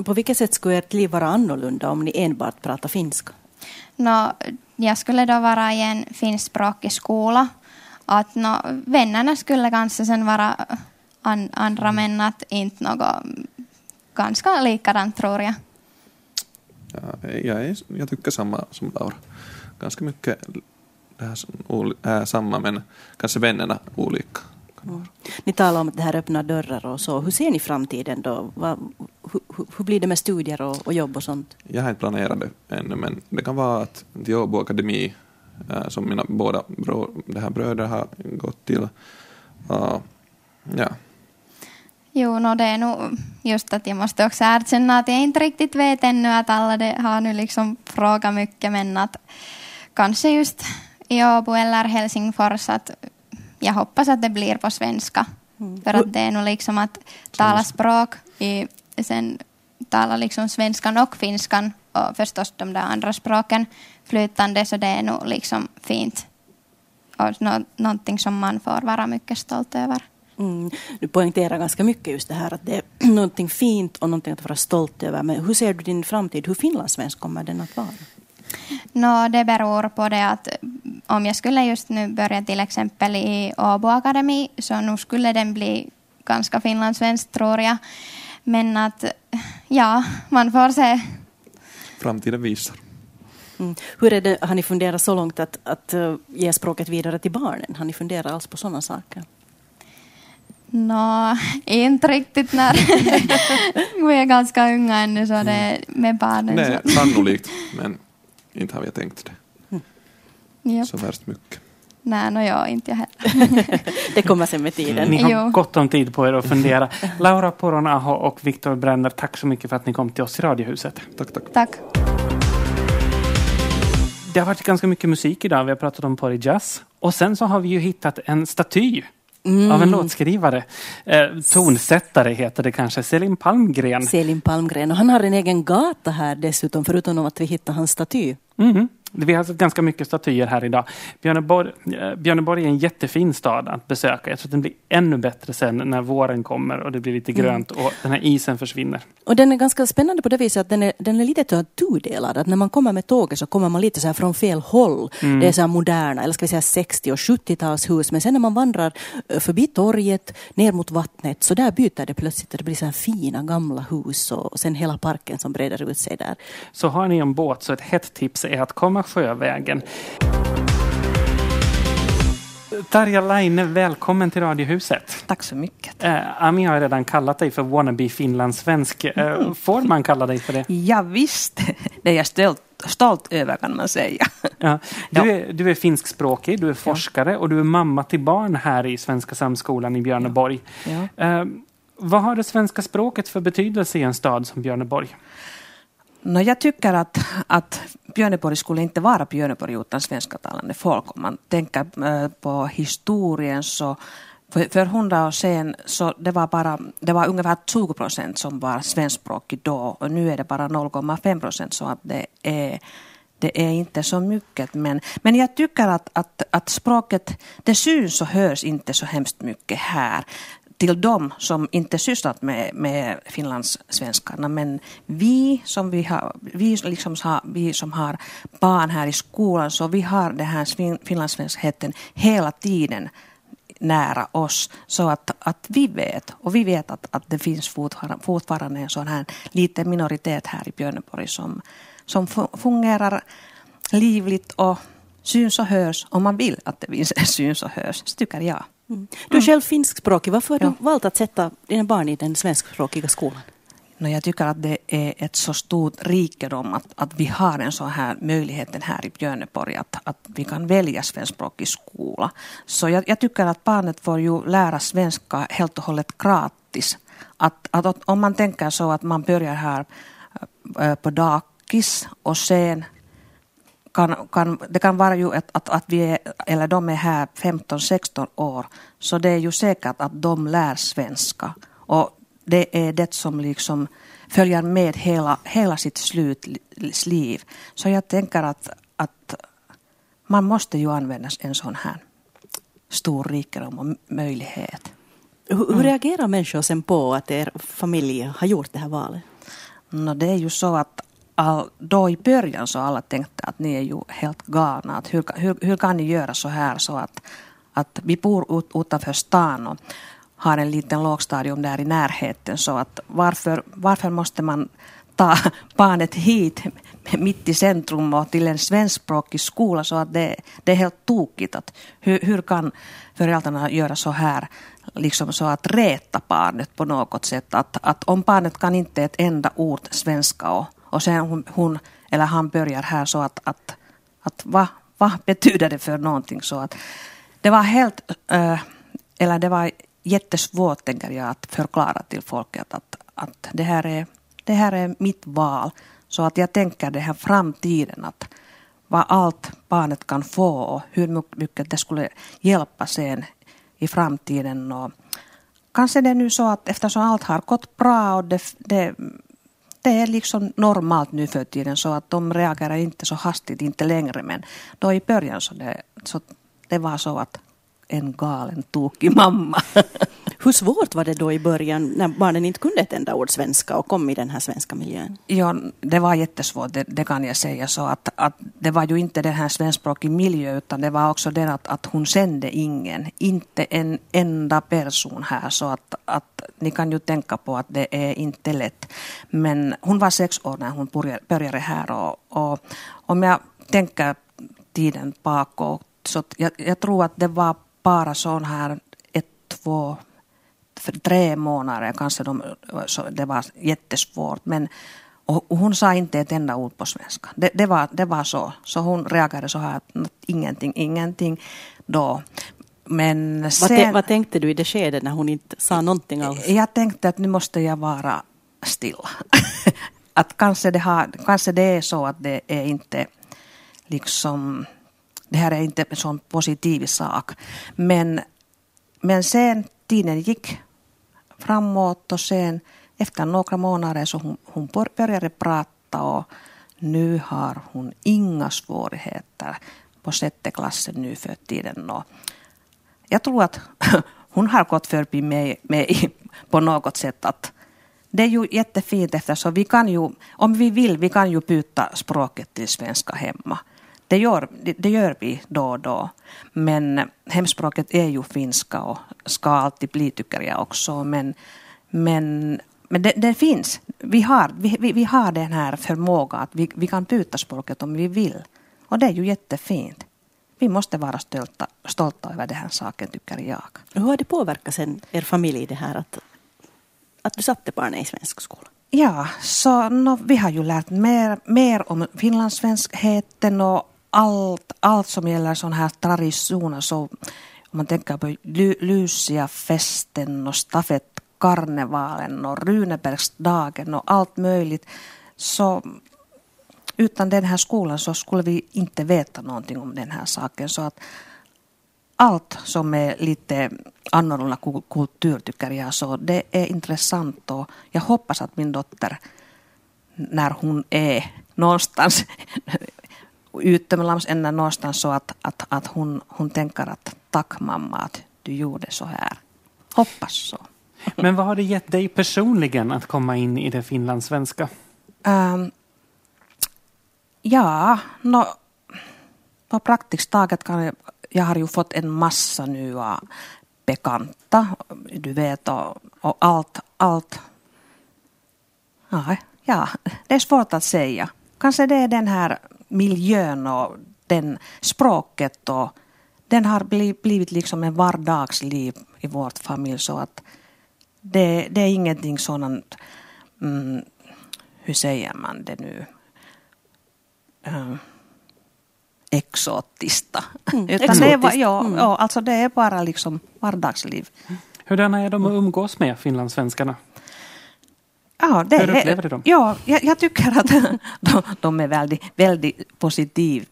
På vilket sätt skulle ert liv vara annorlunda om ni enbart pratar finska? No, jag skulle då vara i en finskspråkig skola. Att no, vännerna skulle kanske sen vara an, andra men att inte något ganska likadant tror jag. Ja, jag, är, jag tycker samma som Laura. Ganska mycket det här, äh, samma men kanske vännerna olika. Mm. Ni talar om det här öppnar dörrar och så. Hur ser ni framtiden då? Va, hur, hur, blir det med studier och, och, jobb och sånt? Jag har inte planerat det ännu men det kan vara att Åbo Akademi äh, som mina båda bror, det här bröder har gått till. Uh, ja, Jo, no det är nog just att jag måste också erkänna att jag inte riktigt vet ännu att alla det har nu liksom frågat mycket men att kanske just i Åbo eller Helsingfors att jag hoppas att det blir på svenska. Mm. För att det är nog liksom att tala språk i, sen tala liksom svenskan och finskan och förstås de där andra språken flytande så det är nog liksom fint och no, någonting som man får vara mycket stolt över. Mm. Du poängterar ganska mycket just det här att det är [CLEARS THROAT] någonting fint och någonting att vara stolt över. Men hur ser du din framtid? Hur finlandssvensk kommer den att vara? No, det beror på det att om jag skulle just nu börja till exempel i Åbo Akademi så nu skulle den bli ganska finlandssvensk tror jag. Men att [LAUGHS] ja, man får se. Framtiden visar. Mm. Hur är det, har ni funderat så långt att, att uh, ge språket vidare till barnen? Har ni funderat alls på sådana saker? Nå, inte riktigt när [LAUGHS] vi är ganska unga ännu så det är med barnen. Nej, sannolikt, men inte har vi tänkt det. Mm. Så värst mycket. Nej, no, jag inte jag heller. [LAUGHS] det kommer sen med tiden. Ni har jo. gott om tid på er att fundera. [LAUGHS] Laura Poronaho och Viktor Brenner, tack så mycket för att ni kom till oss i Radiohuset. Tack, tack. Tack. Det har varit ganska mycket musik idag. Vi har pratat om Porry Jazz. Och sen så har vi ju hittat en staty Mm. Av en låtskrivare. Eh, tonsättare heter det kanske. Selin Palmgren. Selin Palmgren. Och han har en egen gata här dessutom, förutom att vi hittar hans staty. Mm. Vi har sett ganska mycket statyer här idag. Björneborg, eh, Björneborg är en jättefin stad att besöka. Jag tror att den blir ännu bättre sen när våren kommer och det blir lite Mm. grönt och den här isen försvinner. Och den är ganska spännande på det viset att den är, den är lite tudelad. Att när man kommer med tåget så kommer man lite så här från fel håll. Det är så här moderna, eller ska vi säga 60 och 70-talshus. Men sen när man vandrar eh, förbi torget ner mot vattnet så där byter det plötsligt det blir så här fina gamla hus och, och sen hela parken som breder ut sig där. Så har ni en båt så ett hett tips är att komma sjövägen. Tarja Laine, välkommen till Radiohuset. Tack så mycket. Eh, Ami har redan kallat dig för wannabe finlandssvensk. Eh, får man kalla dig för det? [LAUGHS] Ja, visst, [LAUGHS] det är jag stolt, stolt över kan man säga. [LAUGHS] Ja. Du, Ja. är, du är finskspråkig, du är forskare och du är mamma till barn här i Svenska Samskolan i Björneborg. Ja. Eh, vad har det svenska språket för betydelse i en stad som Björneborg? No, jag tycker att, att Björneborg skulle inte vara Björneborg utan svensktalande folk. Om man tänker eh, på historien så för, för hundra år sedan så det var bara det var ungefär 20 procent som var svenskspråkig då och nu är det bara 0,5 procent så att det är det är inte så mycket men, men jag tycker att, att, att språket det syns och hörs inte så hemskt mycket här till dem som inte sysslat med, med finlandssvenskarna. Men vi som, vi har, vi, liksom har, vi som har barn här i skolan, så vi har den här finlandssvenskheten hela tiden nära oss. Så att, att vi vet, och vi vet att, att det finns fortfarande, fortfarande en sån här liten minoritet här i Björneborg som, som fungerar livligt och syns och hörs. Om man vill att det [LAUGHS] syns och hörs, så tycker jag. Du är själv finskspråkig. Varför har Ja. du valt att sätta dina barn i den svenskspråkiga skolan? No, jag tycker att det är ett så stort rikedom att, att vi har en sån här möjligheten här i Björneborg att, att vi kan välja svenskspråkig skola. Så jag, jag tycker att barnet får ju lära svenska helt och hållet gratis. Att, att, om man tänker så att man börjar här äh, på dagis och sen kan, kan, det kan vara ju att, att, att vi är, eller de är här 15-16 år, så det är ju säkert att de lär svenska. Och det är det som liksom följer med hela, hela sitt slutliv. Så jag tänker att, att man måste ju använda en sån här stor rikedom och möjlighet. Hur, hur reagerar människor sen på att er familj har gjort det här valet? No, det är ju så att all, då i början så alla tänkte att ni är ju helt galna. Att hur, hur, hur kan ni göra så här så att, att vi bor ut, utanför stan och har en liten lågstadium där i närheten så att varför, varför måste man ta [LAUGHS] barnet hit mitt i centrum och till en svenskspråkig skola så att det, det är helt tokigt. Att hur, hur kan föräldrarna göra så här, liksom så att reta barnet på något sätt? Att, att om barnet kan inte ett enda ord svenska och, och sen hon, hon eller han börjar här så att, att, att vad, vad betyder det för någonting? Så att det var helt, äh, eller det var jättesvårt tänker jag att förklara till folket att, att det, här är, det här är mitt val. Så att jag tänker det här framtiden att vad allt barnet kan få och hur mycket det skulle hjälpa sen i framtiden. Och kanske det är nu så att eftersom allt har gått bra och det, det, det är liksom normalt nu för tiden så att de reagerar inte så hastigt, inte längre. Men då i början så det, så det var så att en galen tokig mamma. [LAUGHS] Hur svårt var det då i början när barnen inte kunde ett enda ord svenska och kom i den här svenska miljön? Ja, det var jättesvårt, det, det kan jag säga. Så att, att det var ju inte den här svenskspråkiga miljön utan det var också det att, att hon sände ingen, inte en enda person här. Så att, att ni kan ju tänka på att det är inte lätt. Men hon var sex år när hon började, började här och, och om jag tänker tiden bakåt så jag, jag tror att det var bara sån här ett, två, för tre månader kanske de, det var jättesvårt. Men, och hon sa inte ett enda ord på svenska. Det, det, var, det var så. Så hon reagerade så här ingenting, ingenting då. Men Vad, sen, te- vad tänkte du i det skedet när hon inte sa någonting alls? jag tänkte att nu måste jag vara stilla. [LAUGHS] att kanske det, har, kanske det är så att det är inte liksom det här är inte en sån positiv sak. Men, men sen tiden gick framåt och sen efter några månader så hon, hon började prata och nu har hon inga svårigheter på sjätte klassen nu för tiden. Och jag tror att [LAUGHS] hon har gått förbi mig, mig på något sätt att det är ju jättefint eftersom vi kan ju, om vi vill, vi kan ju byta språket till svenska hemma. Det gör, det gör vi då och då. Men hemspråket är ju finska och ska alltid bli tycker jag också. Men, men, men det, det finns. Vi har, vi, vi har den här förmågan att vi, vi kan byta språket om vi vill. Och det är ju jättefint. Vi måste vara stolta, stolta över den här saken tycker jag. Hur har det påverkat sen er familj det här att, att du satte barnen i svensk skola? Ja, så no, vi har ju lärt mer, mer om finlandssvenskheten och allt, allt som gäller sådana här traditioner. Så om man tänker på Lucia-festen och stafettkarnevalen och Runebergsdagen och allt möjligt. Så utan den här skolan så skulle vi inte veta någonting om den här saken. Så att allt som är lite annorlunda kultur tycker jag så det är intressant och jag hoppas att min dotter när hon är någonstans [LAUGHS] utomlands ända någonstans så att, att, att hon, hon tänker att tack mamma att du gjorde så här. Hoppas så. [LAUGHS] Men vad har det gett dig personligen att komma in i det finlandssvenska? Um, ja, no, på praktiskt taget kan jag, jag har ju fått en massa nya bekanta, du vet, och, och allt, allt. Ja, ja, det är svårt att säga. Kanske det är den här miljön och den språket och den har blivit liksom en vardagsliv i vårt familj så att det, det är ingenting sådant, mm, hur säger man det nu, uh, exotista. Mm, Utan det är, ja, mm. ja, alltså det är bara liksom vardagsliv. Hurdana är de att umgås med, finlandssvenskarna? Ja, det Hur upplever du dem? Ja, jag, jag tycker att [LAUGHS] de, de, är väldigt, väldigt positiv,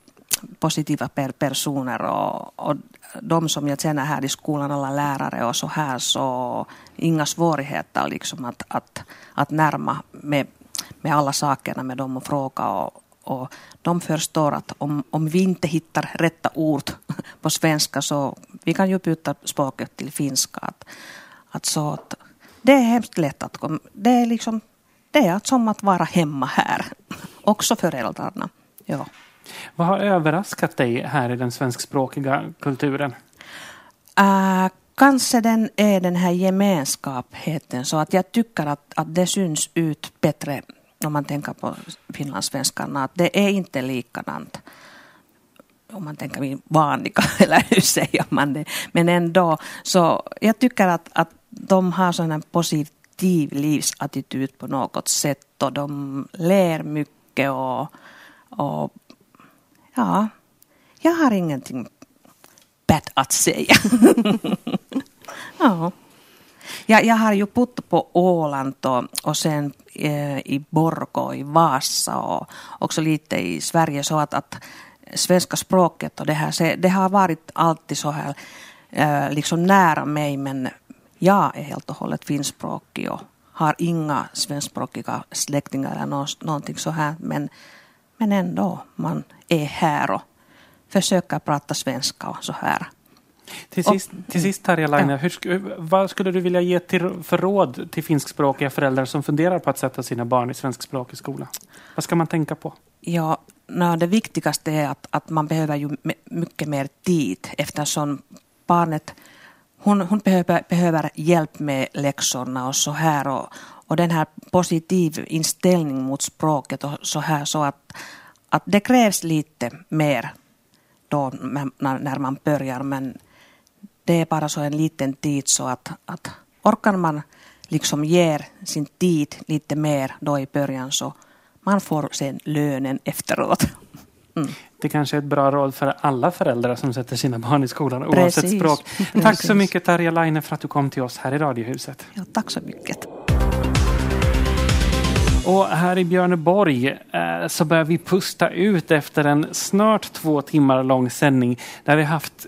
positiva per personer och, och de som jag känner här i skolan, alla lärare och så här, så inga svårigheter liksom att, att, att närma med, med alla sakerna med dem och fråga och, och de förstår att om, om vi inte hittar rätta ord [LAUGHS] på svenska så vi kan ju byta språket till finska. Att, att så att det är hemskt lätt att komma. Det är liksom det är som att vara hemma här. [LAUGHS] Också föräldrarna. Ja. Vad har överraskat dig här i den svenskspråkiga kulturen? Uh, kanske den är den här gemenskapheten så att jag tycker att, att det syns ut bättre om man tänker på finlandssvenskarna att det är inte likadant om man tänker vanliga, [LAUGHS] eller hur säger man det? Men ändå, så jag tycker att, att de har sån en positiv livsattityd på något sätt och de lär mycket och, och ja, jag har ingenting bad att säga. [LAUGHS] ja. Ja, jag har ju bott på Åland och, och sen eh, i Borgå i Vasa och också lite i Sverige så att, att svenska språket och det här, det har varit alltid så här eh, liksom nära mig men jag är helt och hållet finskspråkig och har inga svenskspråkiga släktingar eller någonting så här. Men, men ändå, man är här och försöker prata svenska och så här. Till sist, till sist Tarja ja. hur, vad skulle du vilja ge till, för råd till finskspråkiga föräldrar som funderar på att sätta sina barn i svenskspråkig skola? Vad ska man tänka på? Ja, no, det viktigaste är att, att man behöver ju mycket mer tid eftersom barnet hon, hon behöver, behöver hjälp med läxorna och så här. Och, och den här positiv inställning mot språket och så här så att, att det krävs lite mer då när man börjar men det är bara så en liten tid så att, att orkar man liksom ger sin tid lite mer då i början så man får sen lönen efteråt. Mm. Det kanske är ett bra råd för alla föräldrar som sätter sina barn i skolan oavsett Precis. språk. [LAUGHS] Tack så mycket Tarja Laine för att du kom till oss här i Radiohuset. Ja, tack så mycket. Och här i Björneborg eh, så börjar vi pusta ut efter en snart två timmar lång sändning där vi haft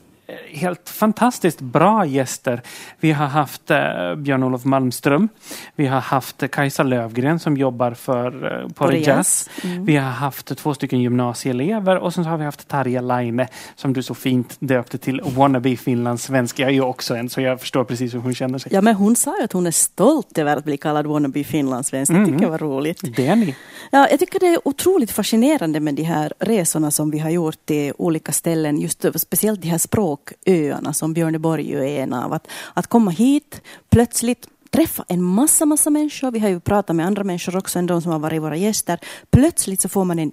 helt fantastiskt bra gäster. Vi har haft eh, Björn-Olof Malmström. Vi har haft Kajsa Lövgren som jobbar för eh, Porre Jazz. Mm. Vi har haft två stycken gymnasieelever och sen har vi haft Tarja Laine som du så fint döpte till Wannabe finlandssvensk. Jag är ju också en så jag förstår precis hur hon känner sig. Ja men hon sa att hon är stolt över att bli kallad Wannabe finlandssvensk. Det tycker jag var roligt. Det är ni. Ja, jag tycker det är otroligt fascinerande med de här resorna som vi har gjort till olika ställen. Just speciellt de här och öarna, som Björneborg ju är en av. Att, att komma hit plötsligt träffa en massa, massa människor. Vi har ju pratat med andra människor också än de som har varit våra gäster. Plötsligt så får man en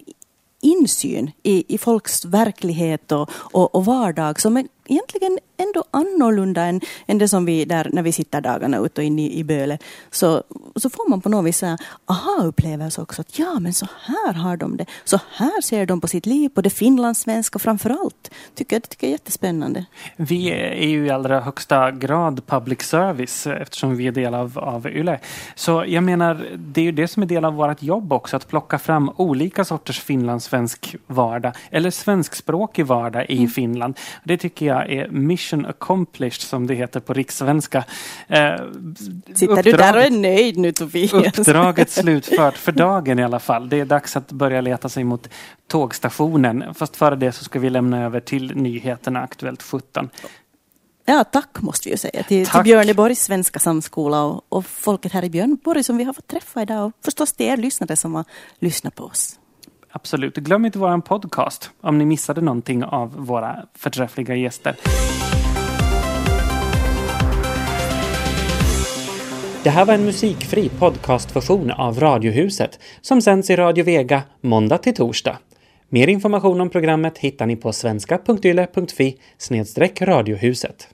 insyn i, i folks verklighet och, och, och vardag som är egentligen ändå annorlunda än, än det som vi där när vi sitter dagarna ute och inne i, i Böle. Så, så får man på något vis aha-upplevelse också. Att ja, men så här har de det. Så här ser de på sitt liv, på det finlandssvenska framför allt. Tycker, det tycker jag är jättespännande. Vi är ju i allra högsta grad public service eftersom vi är del av, av YLE. Så jag menar, det är ju det som är del av vårt jobb också, att plocka fram olika sorters finlandssvensk vardag eller svenskspråkig vardag i mm. Finland. Det tycker jag är mission accomplished som det heter på rikssvenska. Eh, Sitter du där och är nöjd nu Tobias? Uppdraget slutfört för [LAUGHS] dagen i alla fall. Det är dags att börja leta sig mot tågstationen. Fast före det så ska vi lämna över till nyheterna Aktuellt 17. Ja, tack måste vi ju säga till, till Björneborgs svenska samskola och, och folket här i Björneborg som vi har fått träffa idag och förstås till er lyssnare som har lyssnat på oss. Absolut. Glöm inte vår podcast om ni missade någonting av våra förträffliga gäster. Det här var en musikfri podcastversion av Radiohuset som sänds i Radio Vega måndag till torsdag. Mer information om programmet hittar ni på svenska.yle.fi radiohuset.